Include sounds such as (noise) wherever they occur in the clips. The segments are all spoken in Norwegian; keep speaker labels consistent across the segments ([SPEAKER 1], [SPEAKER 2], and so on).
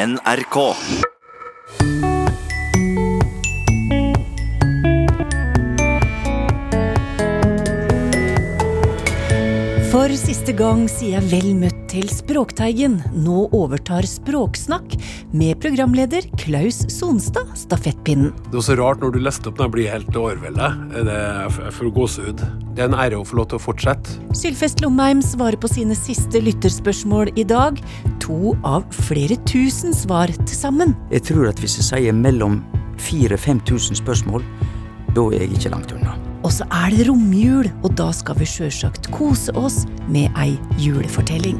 [SPEAKER 1] NRK.
[SPEAKER 2] For siste gang sier jeg vel møtt til Språkteigen. Nå overtar Språksnakk med programleder Klaus Sonstad stafettpinnen.
[SPEAKER 3] Det er også rart når du leste opp når jeg blir helt overveldet. Det er jeg får gåsehud. Det er en ære å få lov til å fortsette.
[SPEAKER 2] Sylfest Lomheim svarer på sine siste lytterspørsmål i dag. To av flere tusen svar til sammen.
[SPEAKER 4] Jeg tror at hvis jeg sier mellom 4000-5000 spørsmål, da er jeg ikke langt unna.
[SPEAKER 2] Og så er det romjul, og da skal vi sjølsagt kose oss med ei julefortelling.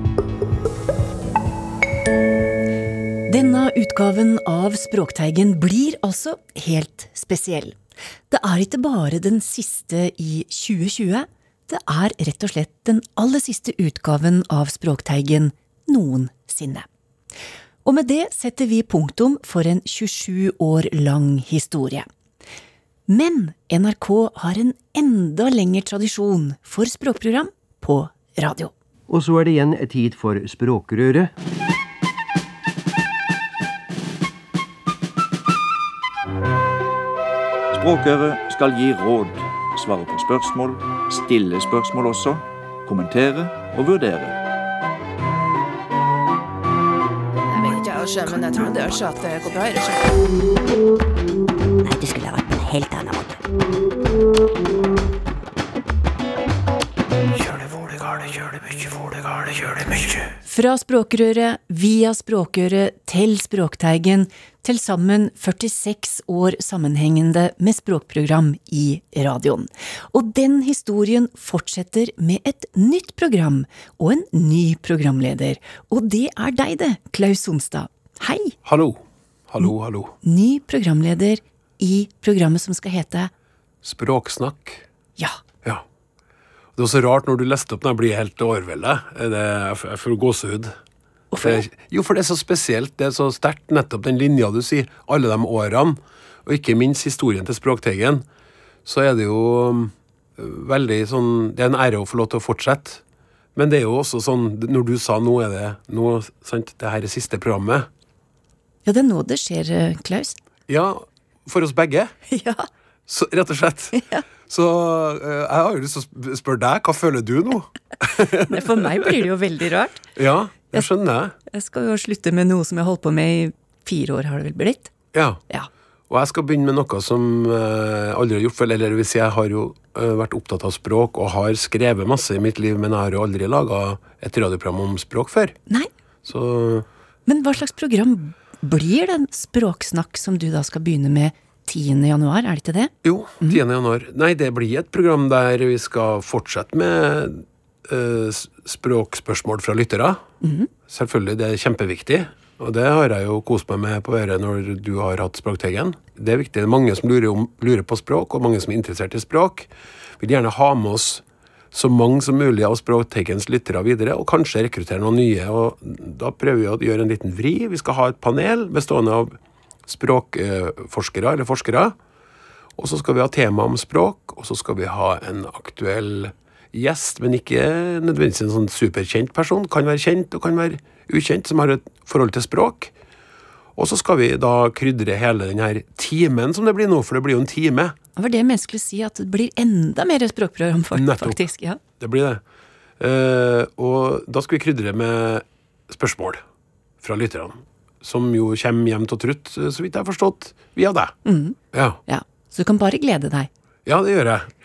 [SPEAKER 2] Denne utgaven av Språkteigen blir altså helt spesiell. Det er ikke bare den siste i 2020, det er rett og slett den aller siste utgaven av Språkteigen noensinne. Og med det setter vi punktum for en 27 år lang historie. Men NRK har en enda lengre tradisjon for språkprogram på radio.
[SPEAKER 5] Og så er det igjen tid for Språkrøret.
[SPEAKER 1] Språkøret skal gi råd, svare på spørsmål, stille spørsmål også, kommentere og vurdere.
[SPEAKER 6] Jeg vet ikke, jeg skjønner, men jeg tror det er ikke at det går bra. i det.
[SPEAKER 7] Nei, det skulle ha vært på en helt annen måte.
[SPEAKER 2] Fra Språkrøret, via Språkøret til Språkteigen, til sammen 46 år sammenhengende med språkprogram i radioen. Og den historien fortsetter med et nytt program og en ny programleder. Og det er deg, det, Klaus Sonstad. Hei!
[SPEAKER 3] Hallo. Hallo, hallo.
[SPEAKER 2] Ny programleder i programmet som skal hete
[SPEAKER 3] Språksnakk.
[SPEAKER 2] Ja.
[SPEAKER 3] Ja. Det er også rart når du leste opp den, jeg blir helt overveldet. Det er jeg får gåsehud.
[SPEAKER 2] Hvorfor? Det-
[SPEAKER 3] Jo, for det er så spesielt. Det er så sterkt, nettopp den linja du sier. Alle de årene. Og ikke minst historien til Språkteigen. Så er det jo um, veldig sånn Det er en ære å få lov til å fortsette. Men det er jo også sånn, når du sa nå er det nå, sant, det her er siste programmet.
[SPEAKER 2] Ja, det er nå det skjer, eh, Klaus.
[SPEAKER 3] Ja, for oss begge. (laughs)
[SPEAKER 2] Ja.
[SPEAKER 3] Så, rett og slett. (laughs) Så eh, jeg har jo lyst til å spørre deg, hva føler du nå? (laughs)
[SPEAKER 2] For meg blir det jo veldig rart.
[SPEAKER 3] Ja, det skjønner jeg.
[SPEAKER 2] Jeg skal jo slutte med noe som jeg holdt på med i fire år, har det vel blitt?
[SPEAKER 3] Ja.
[SPEAKER 2] Ja.
[SPEAKER 3] Og jeg skal begynne med noe som jeg aldri har gjort før. Eller hvis jeg har jo eh, vært opptatt av språk og har skrevet masse i mitt liv, men jeg har jo aldri laga et radioprogram om språk før.
[SPEAKER 2] Nei,
[SPEAKER 3] Så
[SPEAKER 2] men hva slags program blir den Språksnakk som du da skal begynne med 10. januar, er det ikke det?
[SPEAKER 3] jo, 10. januar. Nei, det blir et program der vi skal fortsette med uh, språkspørsmål fra lyttere. Selvfølgelig, det er kjempeviktig. Og det har jeg jo kost meg med på øret når du har hatt Språkteigen. Det er viktig. Det er mange som lurer, om, lurer på språk, og mange som er interessert i språk. Vil gjerne ha med oss så mange som mulig av Språkteigens lyttere videre, og kanskje rekruttere noen nye. og Da prøver vi å gjøre en liten vri. Vi skal ha et panel bestående av språkforskere, eller forskere. Og så skal vi ha tema om språk, og så skal vi ha en aktuell gjest, men ikke nødvendigvis en sånn superkjent person. Kan være kjent og kan være ukjent, som har et forhold til språk. Og så skal vi da krydre hele denne timen som det blir nå, for det blir jo en time.
[SPEAKER 2] Det var det jeg skulle si, at det blir enda mer språkprogram, faktisk. Ja.
[SPEAKER 3] Det blir det. Eh, og da skal vi krydre med spørsmål fra lytterne. Som jo kommer jevnt og trutt, så vidt jeg har forstått, via deg. Ja.
[SPEAKER 2] ja. Så du kan bare glede deg.
[SPEAKER 3] Ja, det gjør jeg.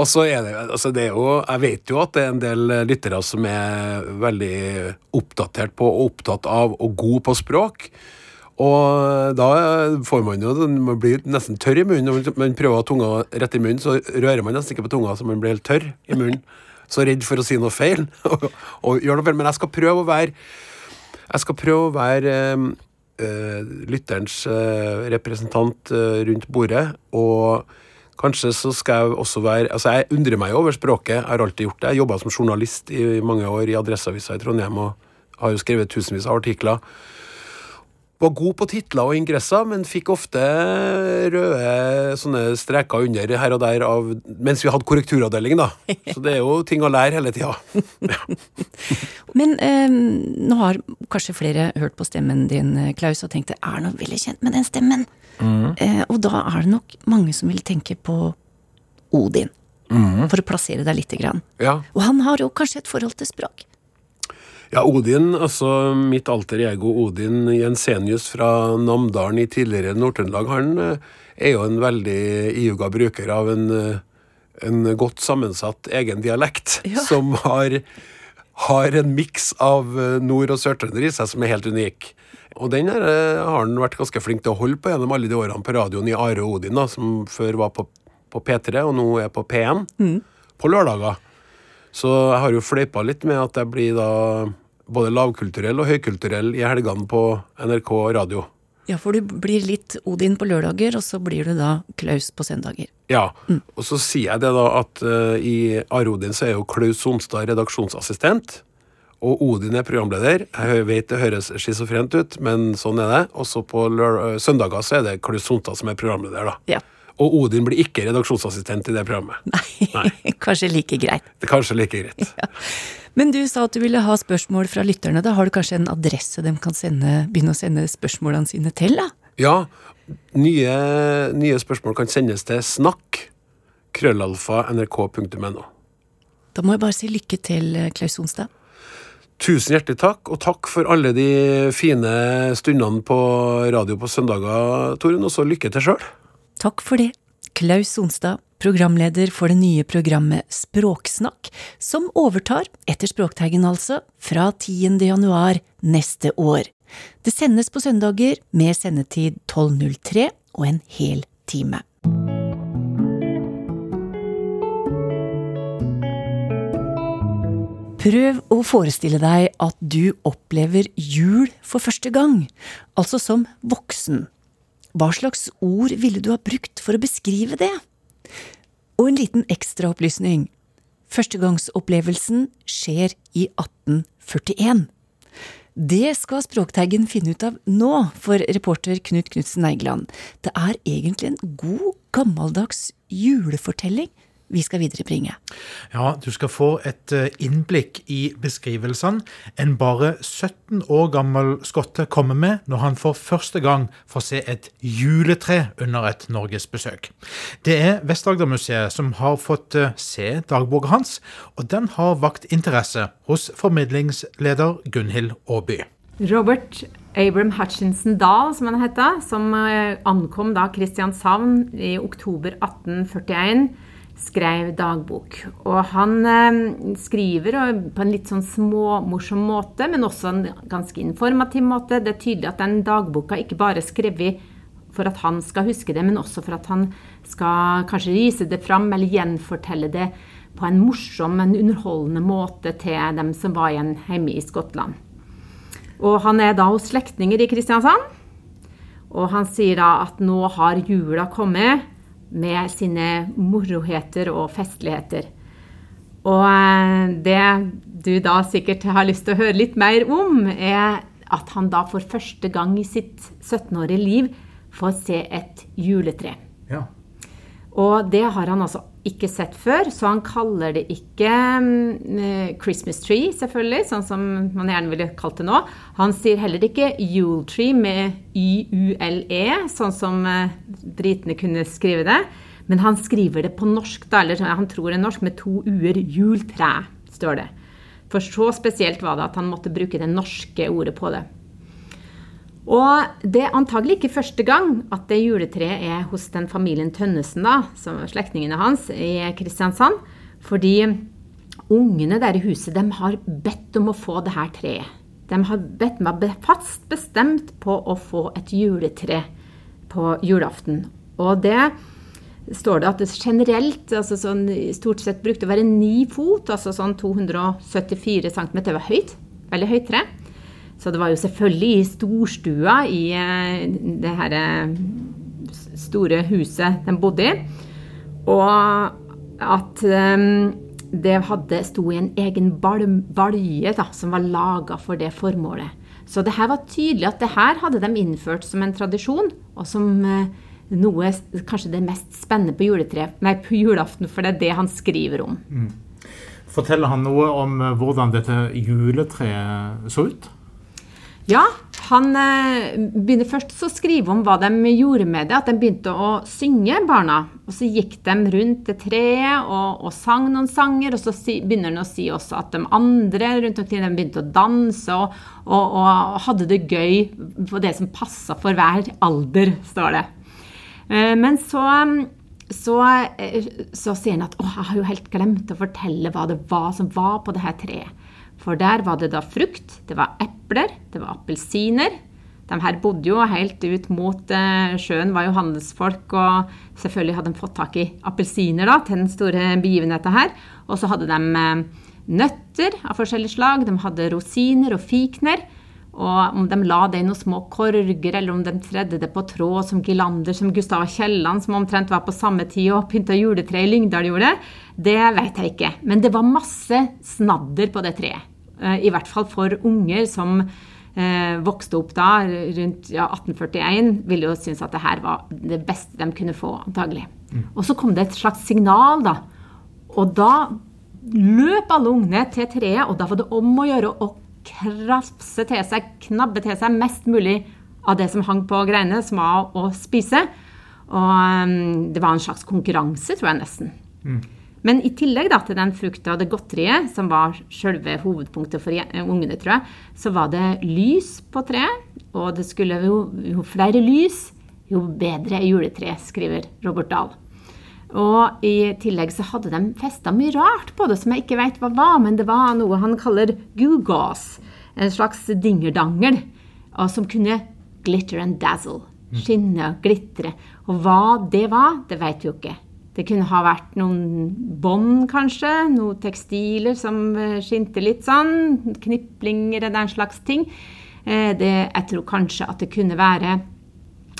[SPEAKER 3] Og så er det, altså det er jo, Jeg vet jo at det er en del lyttere som er veldig oppdatert på og opptatt av og god på språk. Og da får man jo Man blir nesten tørr i munnen. Når man prøver å ha tunga rett i munnen, så rører man nesten ikke på tunga, så man blir helt tørr i munnen. Så redd for å si noe feil. (laughs) og, og gjør noe feil. Men jeg skal prøve å være Jeg skal prøve å være eh, lytterens eh, representant eh, rundt bordet. Og kanskje så skal jeg også være Altså, jeg undrer meg over språket. Jeg har alltid gjort det. Jeg jobba som journalist i mange år i Adresseavisa i Trondheim og har jo skrevet tusenvis av artikler. Var god på titler og ingresser, men fikk ofte røde sånne streker under her og der av, mens vi hadde korrekturavdeling, da. (laughs) Så det er jo ting å lære hele tida. (laughs)
[SPEAKER 2] Men eh, nå har kanskje flere hørt på stemmen din, Klaus, og tenkt det er noe veldig kjent med den stemmen. Eh, og da er det nok mange som vil tenke på Odin. For å plassere deg lite grann.
[SPEAKER 3] Ja.
[SPEAKER 2] Og han har jo kanskje et forhold til språk.
[SPEAKER 3] Ja, Odin, altså mitt alter ego Odin Jensenius fra Namdalen i tidligere Nord-Trøndelag, han eh, er jo en veldig iuga bruker av en, eh, en godt sammensatt egen dialekt,
[SPEAKER 2] Ja. (laughs)
[SPEAKER 3] som har, har en miks av eh, nord- og sørtrønder i seg som er helt unik. Og den her, har han vært ganske flink til å holde på gjennom alle de årene på radioen i Are og Odin, da, som før var på, på P3 og nå er på P1 på lørdager. Så jeg har jo fleipa litt med at jeg blir da både lavkulturell og høykulturell i helgene på NRK radio.
[SPEAKER 2] Ja, for du blir litt Odin på lørdager, og så blir du da Klaus på søndager.
[SPEAKER 3] Ja, og så sier jeg det da at uh, i Arodin så er jo Klaus Sonstad redaksjonsassistent, og Odin er programleder. Jeg vet det høres schizofrent ut, men sånn er det. Også på søndager så er det Klaus Sonstad som er programleder, da.
[SPEAKER 2] Ja.
[SPEAKER 3] Og Odin blir ikke redaksjonsassistent i det programmet. (laughs)
[SPEAKER 2] Nei, kanskje like greit.
[SPEAKER 3] Det er kanskje like greit. (laughs)
[SPEAKER 2] Men du sa at du ville ha spørsmål fra lytterne. Da har du kanskje en adresse de kan sende, begynne å sende spørsmålene sine til? da?
[SPEAKER 3] Ja, nye, nye spørsmål kan sendes til snakk krøllalfa nrk.no.
[SPEAKER 2] Da må jeg bare si lykke til, Klaus Sonstad.
[SPEAKER 3] Tusen hjertelig takk, og takk for alle de fine stundene på radio på søndager, Torunn, og så lykke til sjøl.
[SPEAKER 2] Takk for det. Klaus Sonstad, programleder for det nye programmet Språksnakk, som overtar, etter Språkteigen altså, fra 10. januar neste år. Det sendes på søndager med sendetid 12.03 og en hel time. Prøv å forestille deg at du opplever jul for første gang, altså som voksen. Hva slags ord ville du ha brukt for å beskrive det? Og en liten ekstraopplysning. Førstegangsopplevelsen skjer i 1841. Det skal Språkteigen finne ut av nå, for reporter Knut Knutsen Eigeland. Det er egentlig en god, gammeldags julefortelling vi skal viderebringe.
[SPEAKER 8] Ja, du skal få et eh, innblikk i beskrivelsene en bare 17 år gammel skotte kommer med når han for første gang får se et juletre under et norgesbesøk. Det er Vest-Agder-museet som har fått eh, se dagboka hans, og den har vakt interesse hos formidlingsleder Gunhild Aaby.
[SPEAKER 9] Robert Abram Hutchinson Dahl, som han heter, som eh, ankom da Kristianshavn i oktober 1841, skrev dagbok. Og han eh, skriver på en litt sånn småmorsom måte, men også en ganske informativ måte. Det er tydelig at den dagboka ikke bare er skrevet for at han skal huske det, men også for at han skal kanskje vise det fram eller gjenfortelle det på en morsom, men underholdende måte til dem som var igjen hjemme i Skottland. Og han er da hos slektninger i Kristiansand. Og han sier da at nå har jula kommet med sine moroheter og festligheter. Og eh, det du da sikkert har lyst til å høre litt mer om, er at han da for første gang i sitt 17-årige liv får se et juletre.
[SPEAKER 8] Ja.
[SPEAKER 9] Og det har han altså ikke sett før, så han kaller det ikke mm, Christmas tree, selvfølgelig, sånn som man gjerne ville kalt det nå. Han sier heller ikke Yule tree med Y-U-L-E, sånn som eh, britene kunne skrive det. Men han skriver det på norsk, da, eller han tror det er norsk, med to u-er. Jultre, står det. For så spesielt var det at han måtte bruke det norske ordet på det. Og det er antagelig ikke første gang at det juletreet er hos den familien Tønnesen, da, som er slektningene hans, i Kristiansand. Fordi ungene der i huset de har bedt om å få det her treet. De har bedt meg fast bestemt på å få et juletre på julaften. Og det står det at det generelt, altså sånn, stort sett brukte å være ni fot, altså sånn 274 cm. Var høyt. Veldig høyt tre. Så det var jo selvfølgelig i storstua i eh, det her eh, store huset de bodde i. Og at eh, det hadde, sto i en egen balje da, som var laga for det formålet. Så det her var tydelig at det her hadde de innført som en tradisjon, og som noe kanskje det mest spennende på, nei, på julaften, for det er det han skriver om.
[SPEAKER 8] Forteller han noe om hvordan dette juletreet så ut?
[SPEAKER 9] Ja, han eh, begynner først å skrive om hva de gjorde med det. At de begynte å synge, barna. Og så gikk de rundt det treet og, og sang noen sanger. Og så si, begynner han å si også at de andre rundt omkring de begynte å danse og, og, og hadde det gøy på det som passa for hver alder, står det. Eh, men så så, eh, så sier han at å, jeg har jo helt glemt å fortelle hva det var som var på det her treet. For der var det da frukt, det var epler, det var appelsiner. De her bodde jo helt ut mot eh, sjøen, var jo handelsfolk, og selvfølgelig hadde de fått tak i appelsiner da, til den store begivenheten her. Og så hadde de eh, nøtter av forskjellige slag, de hadde rosiner og fikner. Og om de la det i noen små korger, eller om de tredde det på tråd som Gilander, som Gustav Kielland, som omtrent var på samme tid og pynta juletre i Lyngdal gjorde, det vet jeg ikke. Men det var masse snadder på det treet. Eh, I hvert fall for unger som eh, vokste opp da, rundt ja, 1841, ville jo synes at det her var det beste de kunne få, antagelig. Og så kom det et slags signal, da. Og da løp alle ungene til treet, og da var det om å gjøre å krafse til seg, knabbe til seg mest mulig av det som hang på greiene, som var å spise. Og um, det var en slags konkurranse, tror jeg nesten. Men i tillegg da, til den frukta og det godteriet, som var selve hovedpunktet for ungene, tror jeg, så var det lys på treet. Og det skulle jo, jo flere lys, jo bedre juletre, skriver Robert Dahl. Og i tillegg så hadde de festa mye rart på det som jeg ikke vet hva var, men det var noe han kaller gewgaws, en slags dingerdangel, og som kunne glitter and dazzle, skinne og glitre. Og hva det var, det vet vi jo ikke. Det kunne ha vært noen bånd, kanskje, noen tekstiler som eh, skinte litt sånn, kniplinger eller den slags ting. Eh, Det, jeg tror kanskje at det kunne være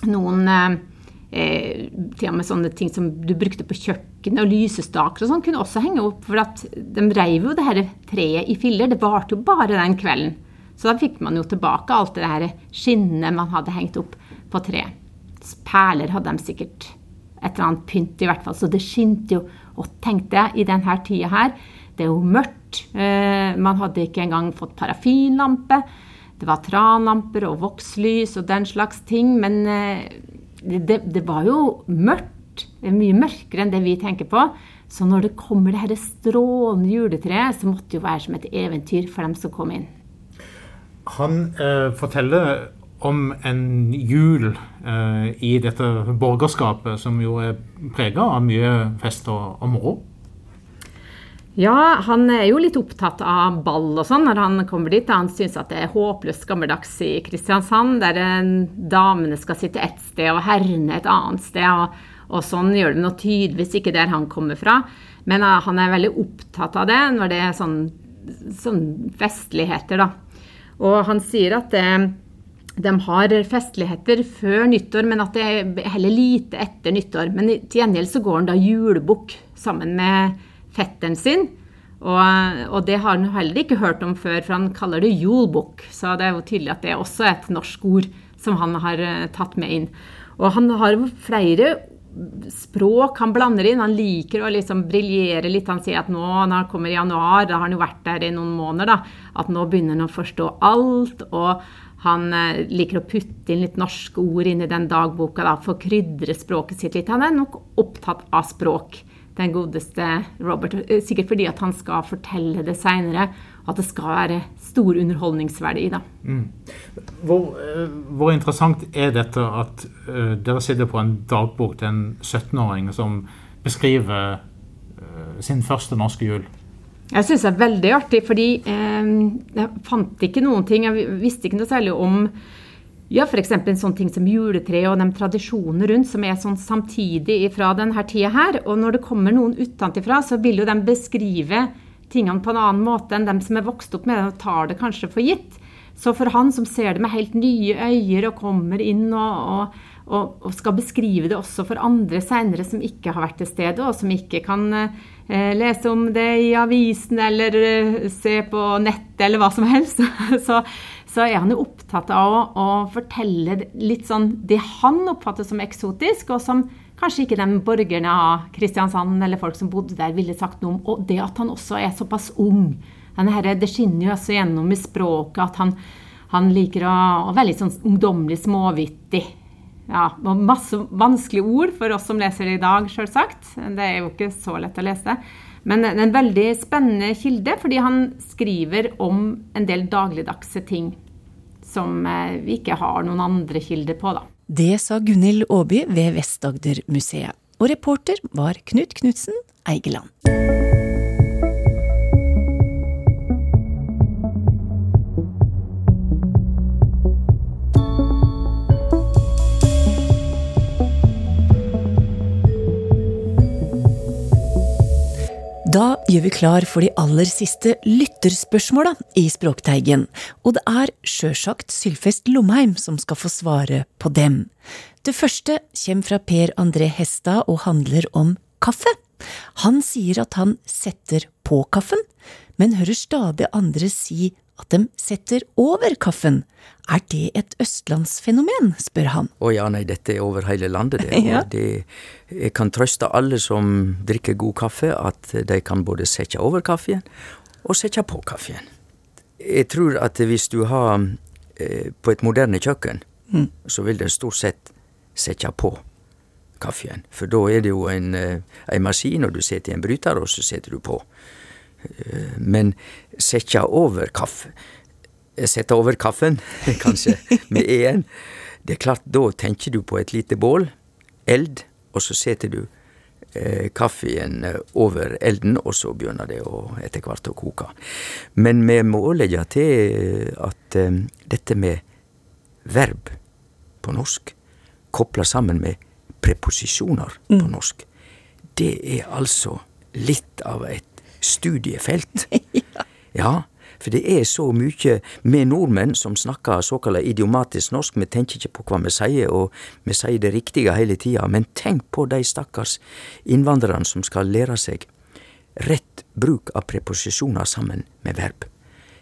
[SPEAKER 9] noen eh, eh, til og med sånne ting som du brukte på kjøkkenet, og lysestaker og sånn, kunne også henge opp. For at de reiv jo det her treet i filler. Det varte jo bare den kvelden. Så da fikk man jo tilbake alt det her skinnet man hadde hengt opp på treet. Perler hadde de sikkert. Et eller annet pynt, i hvert fall. Så det skinte jo. Og tenkte jeg, i denne tida her, det er jo mørkt. Eh, man hadde ikke engang fått parafinlampe. Det var tranlamper og vokslys og den slags ting. Men eh, det, det var jo mørkt. Det er mye mørkere enn det vi tenker på. Så når det kommer det her strålende juletreet, så måtte det jo være som et eventyr for dem som kom inn.
[SPEAKER 8] Han eh, forteller om en jul eh, i dette borgerskapet som jo er prega av mye fest og, og moro.
[SPEAKER 9] Ja, han er jo litt opptatt av ball og sånn når han kommer dit. Han syns at det er håpløst gammeldags i Kristiansand, der eh, damene skal sitte ett sted og herrene et annet sted. Og, og sånn gjør de nå tydeligvis ikke der han kommer fra. Men eh, han er veldig opptatt av det når det er sånn, sånn festligheter, da. Og han sier at det, de har festligheter før nyttår, men at det er heller lite etter nyttår. Men til gjengjeld så går han da julebukk sammen med fetteren sin. Og, og det har han heller ikke hørt om før, for han kaller det julebukk. Så det er jo tydelig at det er også et norsk ord som han har eh, tatt med inn. Og han har flere språk han blander inn. Han liker å liksom briljere litt. Han sier at nå når han kommer i januar, da har han jo vært der i noen måneder, da, at nå begynner han å forstå alt. og han eh, liker å putte inn litt norske ord inn i den dagboka da, for å krydre språket sitt litt. Han er nok opptatt av språk, den godeste Robert. eh, Sikkert fordi at han skal fortelle det seinere, at det skal være stor underholdningsverdi. da.
[SPEAKER 8] Hvor, eh, hvor interessant er dette at uh, dere sitter på en dagbok til en 17-åring som beskriver uh, sin første norske jul?
[SPEAKER 9] Jeg syns det er veldig artig, fordi eh, jeg fant ikke noen ting. Jeg visste ikke noe særlig om ja, f.eks. en sånn ting som juletre og de tradisjonene rundt som er sånn samtidig fra denne tida her. Og når det kommer noen utenfra, så vil jo de beskrive tingene på en annen måte enn dem som er vokst opp med det og tar det kanskje for gitt. Så for han som ser det med helt nye øyne og kommer inn og, og, og, og skal beskrive det også for andre seinere som ikke har vært til stede, og som ikke kan eh, lese om det i avisen eller eh, se på nettet eller hva som helst, (laughs) så, så er han jo opptatt av å, å fortelle litt sånn det han oppfatter som eksotisk, og som kanskje ikke de borgerne av Kristiansand eller folk som bodde der, ville sagt noe om. Og det at han også er såpass ung. Her, det skinner jo også gjennom i språket at han, han liker å, å være litt sånn ungdommelig småvittig. Ja, masse vanskelige ord for oss som leser det i dag, sjølsagt. Det er jo ikke så lett å lese. Men det er en veldig spennende kilde, fordi han skriver om en del dagligdagse ting som eh, vi ikke har noen andre kilder på, da.
[SPEAKER 2] Det sa Gunhild Aaby ved Vest-Agder-museet. Og reporter var Knut Knutsen Eigeland. Gjør vi klar for de aller siste lytterspørsmåla i Språkteigen, og det er sjølsagt Sylfest Lomheim som skal få svare på dem. Det første kommer fra Per André Hestad og handler om kaffe. Han sier at han setter på kaffen, men hører stadig andre si at de setter over kaffen. Er det et østlandsfenomen, spør han.
[SPEAKER 4] Å ja, nei, dette er over hele landet, det. (laughs)
[SPEAKER 2] Ja.
[SPEAKER 4] Det jeg kan trøste alle som drikker god kaffe, at de kan både sette over kaffen og sette på kaffen. Jeg tror at hvis du har eh, på et moderne kjøkken,
[SPEAKER 2] Mm.
[SPEAKER 4] så vil den stort sett sette på kaffen. For da er det jo en, eh, en maskin, og du setter i en bryter, og så setter du på. Eh, Men sette over kaffe Sette over kaffen, (laughs) kanskje, med en. Det er klart, da tenker du på et lite bål, eld, og så setter du eh, kaffen eh, over elden, og så begynner det å, etter hvert å koke. Men vi må legge til at eh, dette med verb på norsk, kopla sammen med preposisjoner på norsk, det er altså litt av et studiefelt. (laughs) ja. For det er så mye med nordmenn som snakker såkalla idiomatisk norsk. Vi tenker ikke på hva vi sier, og vi sier det riktige hele tida. Men tenk på de stakkars innvandrerne som skal lære seg rett bruk av preposisjoner sammen med verb.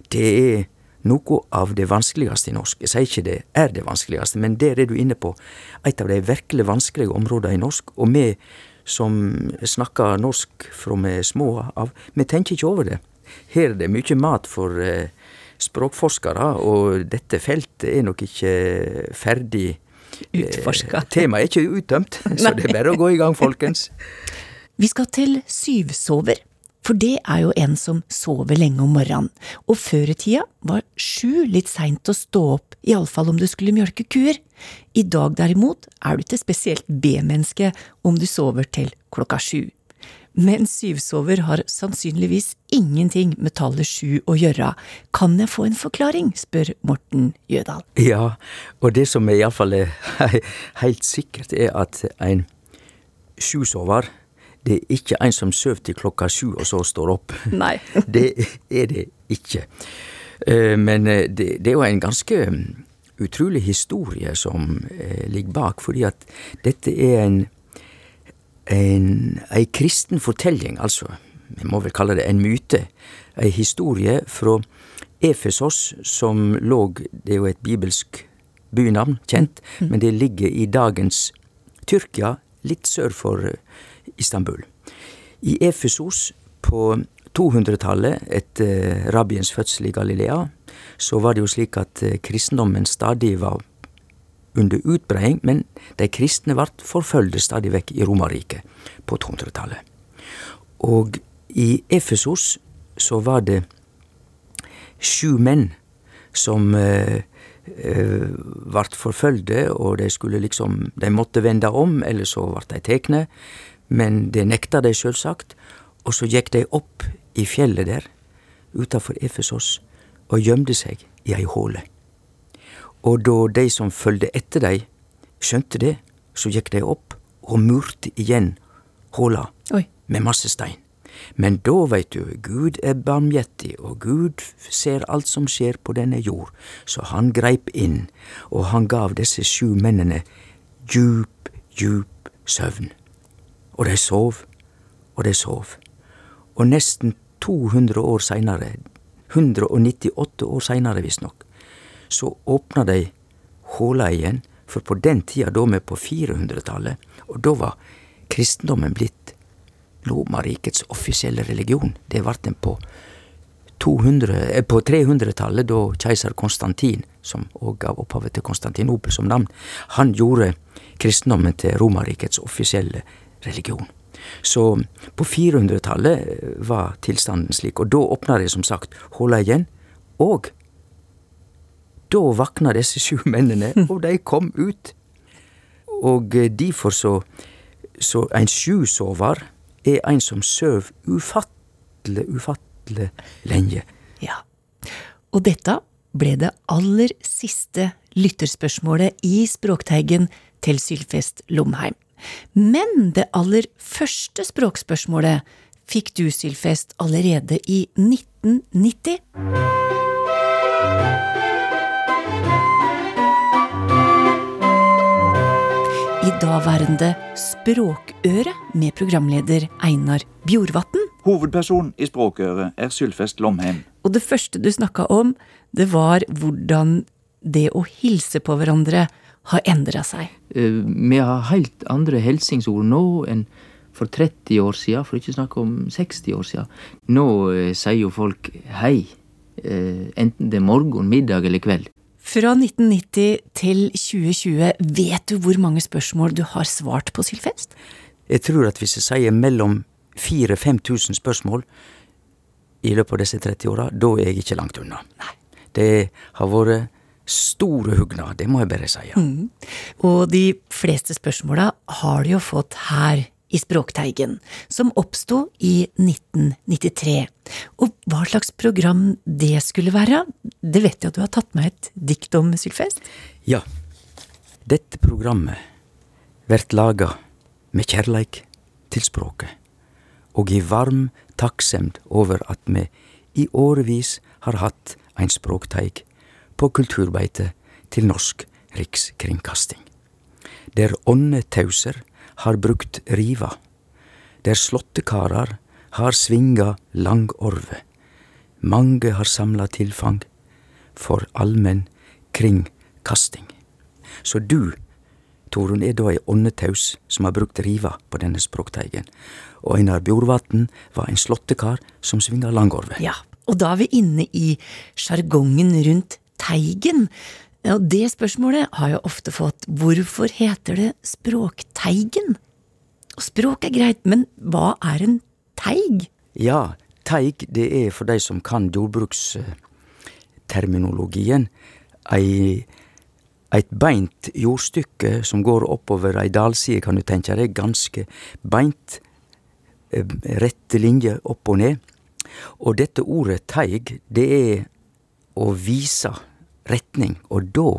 [SPEAKER 4] Det er noe av det vanskeligste i norsk. Jeg sier ikke det er det vanskeligste, men der er du inne på et av de virkelig vanskelige områdene i norsk. Og vi som snakker norsk fra vi er små av, vi tenker ikke over det. Her er det mye mat for eh, språkforskere, og dette feltet er nok ikke ferdig eh,
[SPEAKER 2] Utforska. (laughs)
[SPEAKER 4] Temaet er ikke uttømt, så det er bare å gå i gang, folkens.
[SPEAKER 2] Vi skal til syvsover, for det er jo en som sover lenge om morgenen, og før i tida var sju litt seint å stå opp, iallfall om du skulle mjølke kuer. I dag derimot er du ikke spesielt B-menneske om du sover til klokka sju. Men syvsover har sannsynligvis ingenting med tallet sju å gjøre. Kan jeg få en forklaring, spør Morten Jødal.
[SPEAKER 4] Ja, og det som iallfall er (laughs) helt sikkert, er at en sjusover, det er ikke en som sover til klokka sju og så står opp. (laughs)
[SPEAKER 2] Nei. (laughs)
[SPEAKER 4] Det er det ikke. Eh, Men eh, det, det er jo en ganske mm, utrolig historie som eh, ligger bak, fordi at dette er en en, en kristen fortelling, altså. Vi må vel kalle det en myte. Ei historie fra Efesos, som lå Det er jo et bibelsk bynavn, kjent, men det ligger i dagens Tyrkia, litt sør for Istanbul. I Efesos på 200-tallet, etter rabbiens fødsel i Galilea, så var det jo slik at eh, kristendommen stadig var under utbreiing, men de kristne ble forfølgde stadig vekk i Romerriket på 200-tallet. Og i Efesos så var det sju menn som eh, eh, vart forfølgde, og de skulle liksom De måtte vende om, eller så ble de tekne, men det nekta de sjølsagt, Og så gikk de opp i fjellet der, utafor Efesos, og gjemte seg i ei håle. Og da de som følgde etter dei, skjønte det, så gikk de opp og murte igjen håla
[SPEAKER 2] Oi.
[SPEAKER 4] med masse stein. Men da veit du, Gud er barmhjertig, og Gud ser alt som skjer på denne jord, så han greip inn, og han gav disse sju mennene djup, djup søvn. Og de sov, og de sov. Og nesten 200 år seinere, 198 år seinere visstnok, så åpna de håla igjen, for på den tida, da vi på 400-tallet, og da var kristendommen blitt Romerrikets offisielle religion. Det ble den på 200, eh, på 300-tallet, da keiser Konstantin, som òg gav opphavet til Konstantinopel som navn, han gjorde kristendommen til Romerrikets offisielle religion. Så på 400-tallet eh, var tilstanden slik, og da åpna det som sagt håla igjen. Og da vakna disse sju (laughs) mennene, og de kom ut. Og eh, derfor så, så en sjusover er en som søv ufattelig, ufattelig lenge.
[SPEAKER 2] Ja. Og dette ble det aller siste lytterspørsmålet i Språkteigen til Sylfest Lomheim. Men det aller første språkspørsmålet fikk du, Sylfest, allerede i 1990. I daværende Språkøre med programleder Einar Bjorvatn.
[SPEAKER 1] Hovedperson i Språkøret er Sylfest Lomheim.
[SPEAKER 2] Og det første du snakka om, det var hvordan det å hilse på hverandre har endra seg.
[SPEAKER 10] Eh, Vi har helt andre helsingsord nå enn for 30 år siden, for ikke å snakke om 60 år siden. Nå eh, sier jo folk hei, eh, enten det er morgen, middag eller kveld.
[SPEAKER 2] Fra 1990 til 2020, vet du hvor mange spørsmål du har svart på, Sylfest?
[SPEAKER 4] Jeg tror at hvis jeg sier mellom 4000-5000 spørsmål i løpet av disse 30 åra, da er jeg ikke langt unna. Det har vært store hugna, det må jeg bare si.
[SPEAKER 2] Mm. Og de fleste spørsmåla har du jo fått her i Språkteigen, som oppsto i 1993. Og hva slags program det skulle være, det vet jeg at du har tatt med et dikt om, Sylfest?
[SPEAKER 4] Ja. Dette programmet vert laga med kjærleik til språket, og i varm takksemd over at vi i årevis har hatt ein språkteig på kulturbeite til Norsk Rikskringkasting. Der åndetauser har brukt riva, der slåttekarar har svinga langorve, mange har samla tilfang for allmenn kringkasting. Så du, Torunn, er da ei åndetaus som har brukt riva på denne språkteigen, og Einar Bjorvatn var en slåttekar som svinga langorve.
[SPEAKER 2] Ja, og da er vi inne i sjargongen rundt teigen. Og det spørsmålet har jeg ofte fått. Hvorfor heter det Språkteigen? Og språk er greit, men hva er en teig?
[SPEAKER 4] Ja, teig det er for de som kan jordbruksterminologien, eit beint jordstykke som går oppover ei dalside, kan du tenke deg, ganske beint, eh, rette linjer opp og ned. Og dette ordet teig, det er å vise retning, og da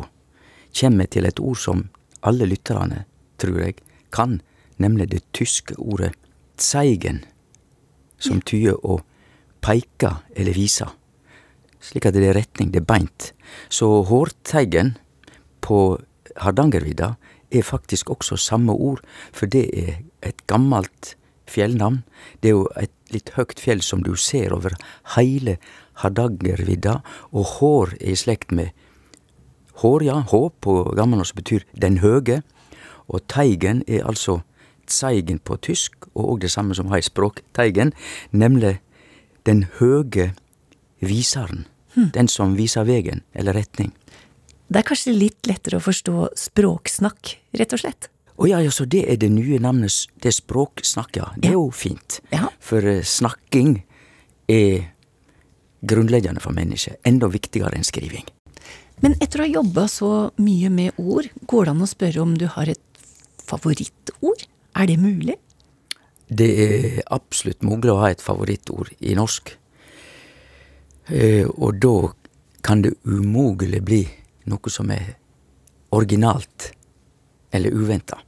[SPEAKER 4] kjem vi til et ord som alle lytterne, tror eg, kan, nemlig det tyske ordet zeigen, som tyder å peike eller vise. Slik at det er retning, det er beint. Så hårteigen på Hardangervidda er faktisk også samme ord, for det er et gammelt fjellnavn. Det er jo et litt høgt fjell som du ser over heile Hardangervidda, og hår er i slekt med hår, ja, hå på gammelnorsk betyr den høge, og teigen er altså zeigen på tysk, og òg det samme som har i språk Teigen, nemlig den høge visaren. Den som viser vegen, eller retning.
[SPEAKER 2] Det er kanskje litt lettere å forstå språksnakk, rett og slett?
[SPEAKER 4] Å ja, ja, så det er det nye navnet, det er språksnakk, ja. Det er jo fint. For eh, snakking er grunnleggende for mennesket. Enda viktigere enn skriving.
[SPEAKER 2] Men etter å ha jobba så mye med ord, går det an å spørre om du har et favorittord? Er det mulig?
[SPEAKER 4] Det er absolutt mulig å ha et favorittord i norsk. Eh, og da kan det umulig bli noe som er originalt eller uventa.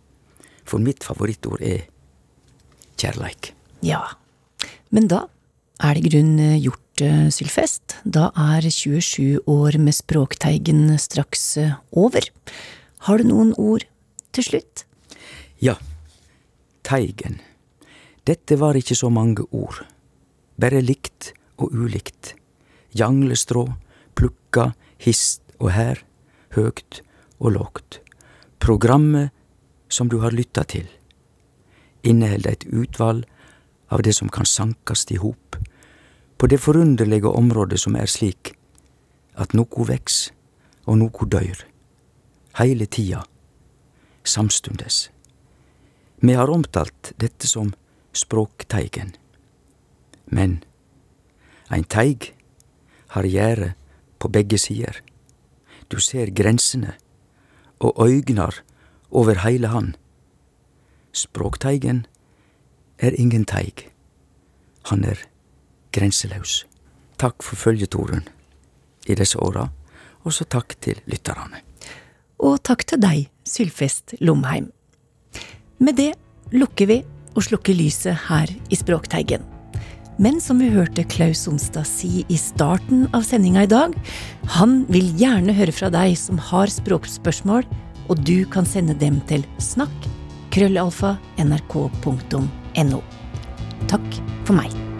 [SPEAKER 4] For mitt favorittord er kjærleik.
[SPEAKER 2] Ja. Men da er det grunn eh, gjort, eh, Sylfest. Da er 27 år med Språkteigen straks over. Har du noen ord til slutt?
[SPEAKER 4] Ja, teigen. Dette var ikke så mange ord. Bare likt og ulikt. Janglestrå, plukka, hist Og her, høgt og lågt, programmet som du har lytta til, inneholder et utvalg av det som kan sankast i hop, på det forunderlige området som er slik at noe veks og noe døyr, heile tida, samstundes. Vi har omtalt dette som språkteigen. Men ein teig har gjerde på begge sider. Du ser grensene og øygnar over heile han. Språkteigen er ingen teig. Han er grenselaus. Takk for følget, Torunn, i disse åra, og så takk til lytterne.
[SPEAKER 2] Og takk til deg, Sylfest Lomheim. Med det lukker vi og slukker lyset her i Språkteigen. Men som vi hørte Klaus Sonstad si i starten av sendinga i dag, han vil gjerne høre fra deg som har språkspørsmål, og du kan sende dem til snakk krøllalfa nrk.no. Takk for meg.